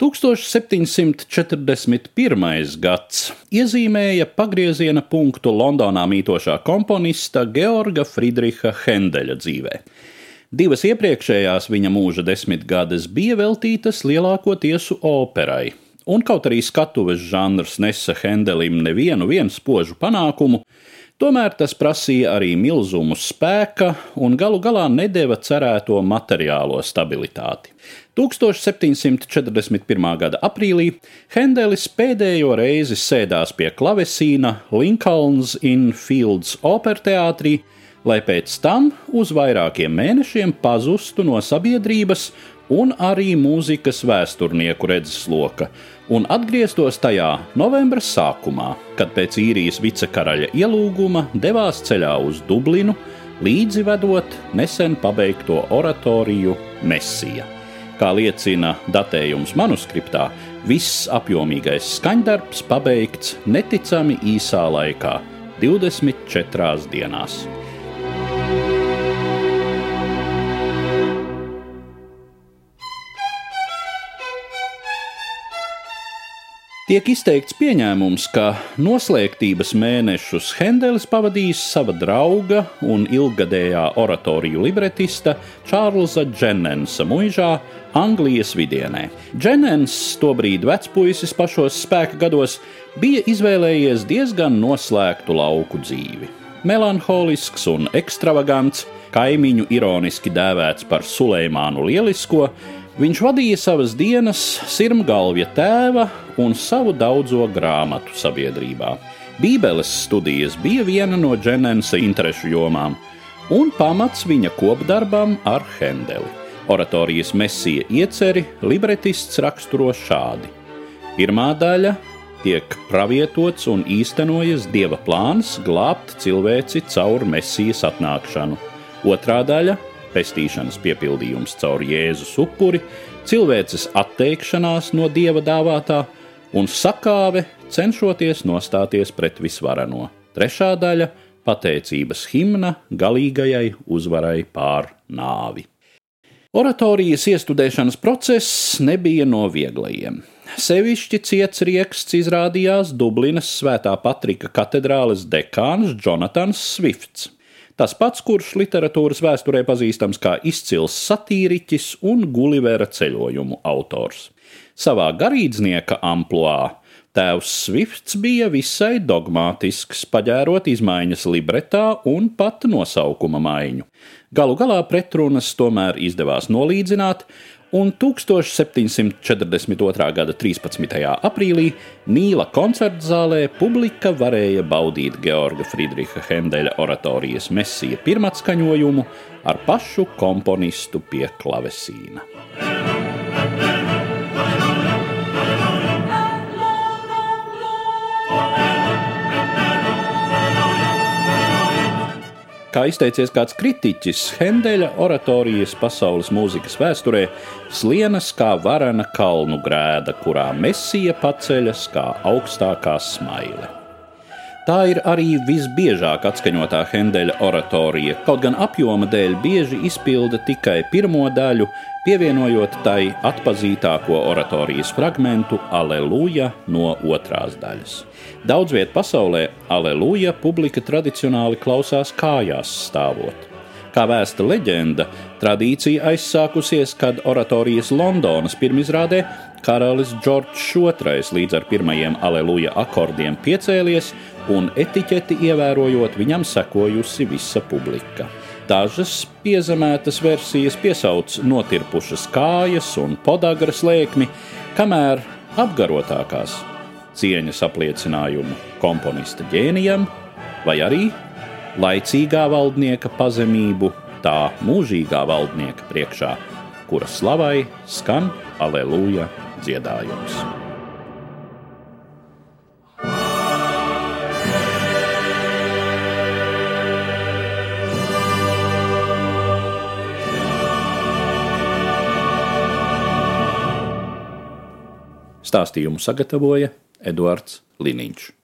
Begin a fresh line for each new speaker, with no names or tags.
1741. gads iezīmēja pagrieziena punktu Londonā mītošā komponista Georga Friedricha Hendeļa dzīvē. Divas iepriekšējās viņa mūža desmitgades bija veltītas lielākoties operai, un kaut arī skatuves žanrs nesa Hendelim nevienu spožu panākumu, tomēr tas prasīja arī milzumu spēka un galu galā nedēva cerēto materiālo stabilitāti. 1741. gada aprīlī Hendelis pēdējo reizi sēdās pie klavesīna Lincolns in Fields operteātrī, lai pēc tam uz vairākiem mēnešiem pazustu no sabiedrības un arī mūzikas vēsturnieku redzesloka, un atgrieztos tajā novembra sākumā, kad pēc īrijas vicekaraļa ielūguma devās ceļā uz Dublinu, līdzi vedot nesen pabeigto oratoriju Mesija. Kā liecina datējums manuskriptā, viss apjomīgais skaņdarbs pabeigts neticami īsā laikā - 24 dienās. Tiek izteikts pieņēmums, ka noslēgtības mēnešus Hendelis pavadījis sava drauga un ilgadējā oratoriju libretista Čārlza Dženensa mūžā Anglijas vidienē. Dženens, tobrīd vecpuisis pašos spēka gados, bija izvēlējies diezgan noslēgtu lauku dzīvi. Melanholisks un ekstravagants, kaimiņu ironiski dēvēts par Suleimānu Lielisko, Viņš vadīja savas dienas sirmgalvja tēva un savu daudzo grāmatu sabiedrībā. Bībeles studijas bija viena no Dženensa interešu jomām, un pamats viņa kopdarbam ar Hendeli. Oratorijas mesija ieceri libretists raksturo šādi: Pirmā daļa tiek pravietots un īstenojas dieva plāns glābt cilvēci caur mesijas atnākšanu. Otrā daļa pestīšanas piepildījums caur Jēzus upuri, cilvēces atteikšanās no dieva dāvātā un sakāve cenšoties nostāties pret visvarano. Trešā daļa - pateicības himna galīgajai uzvarai pār nāvi. Oratorijas iestudēšanas process nebija no vieglajiem. Sevišķi ciets rieksts izrādījās Dublinas Svētā Patrika katedrāles dekāns Jonatans Swifts. Tas pats, kurš literatūras vēsturē pazīstams kā izcils satīriķis un Gulivera ceļojumu autors. Savā garīdznieka amplitūnā tēvs Swifts bija visai dogmātisks, paģērot izmaiņas libretā un pat nosaukuma maiņu. Galu galā pretrunas tomēr izdevās nolīdzināt, un 1742. gada 13. aprīlī Nīla koncertzālē publika varēja baudīt Georga Friedricha Hendeļa oratorijas mesija pirmatskaņojumu ar pašu komponistu pie klavesīna. Kā izteicies kāds kritiķis, Hendeļa oratorijas pasaules mūzikas vēsturē slienas kā varena kalnu grēda, kurā mesija paceļas kā augstākā smaile. Tā ir arī visbiežāk atskaņotā Hendeļa oratorija, kaut gan apjoma dēļ bieži izpilda tikai pirmo daļu, pievienojot tai atpazītāko oratorijas fragmentu Aleluja no otrās daļas. Daudz vietā pasaulē aleluja publika tradicionāli klausās kājās stāvot. Kā vēsta leģenda, tradīcija aizsākusies, kad oratorijas Londonas pirmizrādē karalis Džordžs II līdz ar pirmajiem aleluja akordiem piecēlies un etiķeti ievērojot viņam sekojusi visa publika. Dažas piezemētas versijas piesauc notirpušas kājas un podagras lēkmi, kamēr apgarotākās cieņas apliecinājumu komponista ģēnijam, vai arī laicīgā valdnieka pazemību tā mūžīgā valdnieka priekšā, kura slavai skan aleluja dziedājums. Stāstījumu sagatavoja Eduards Liniņš.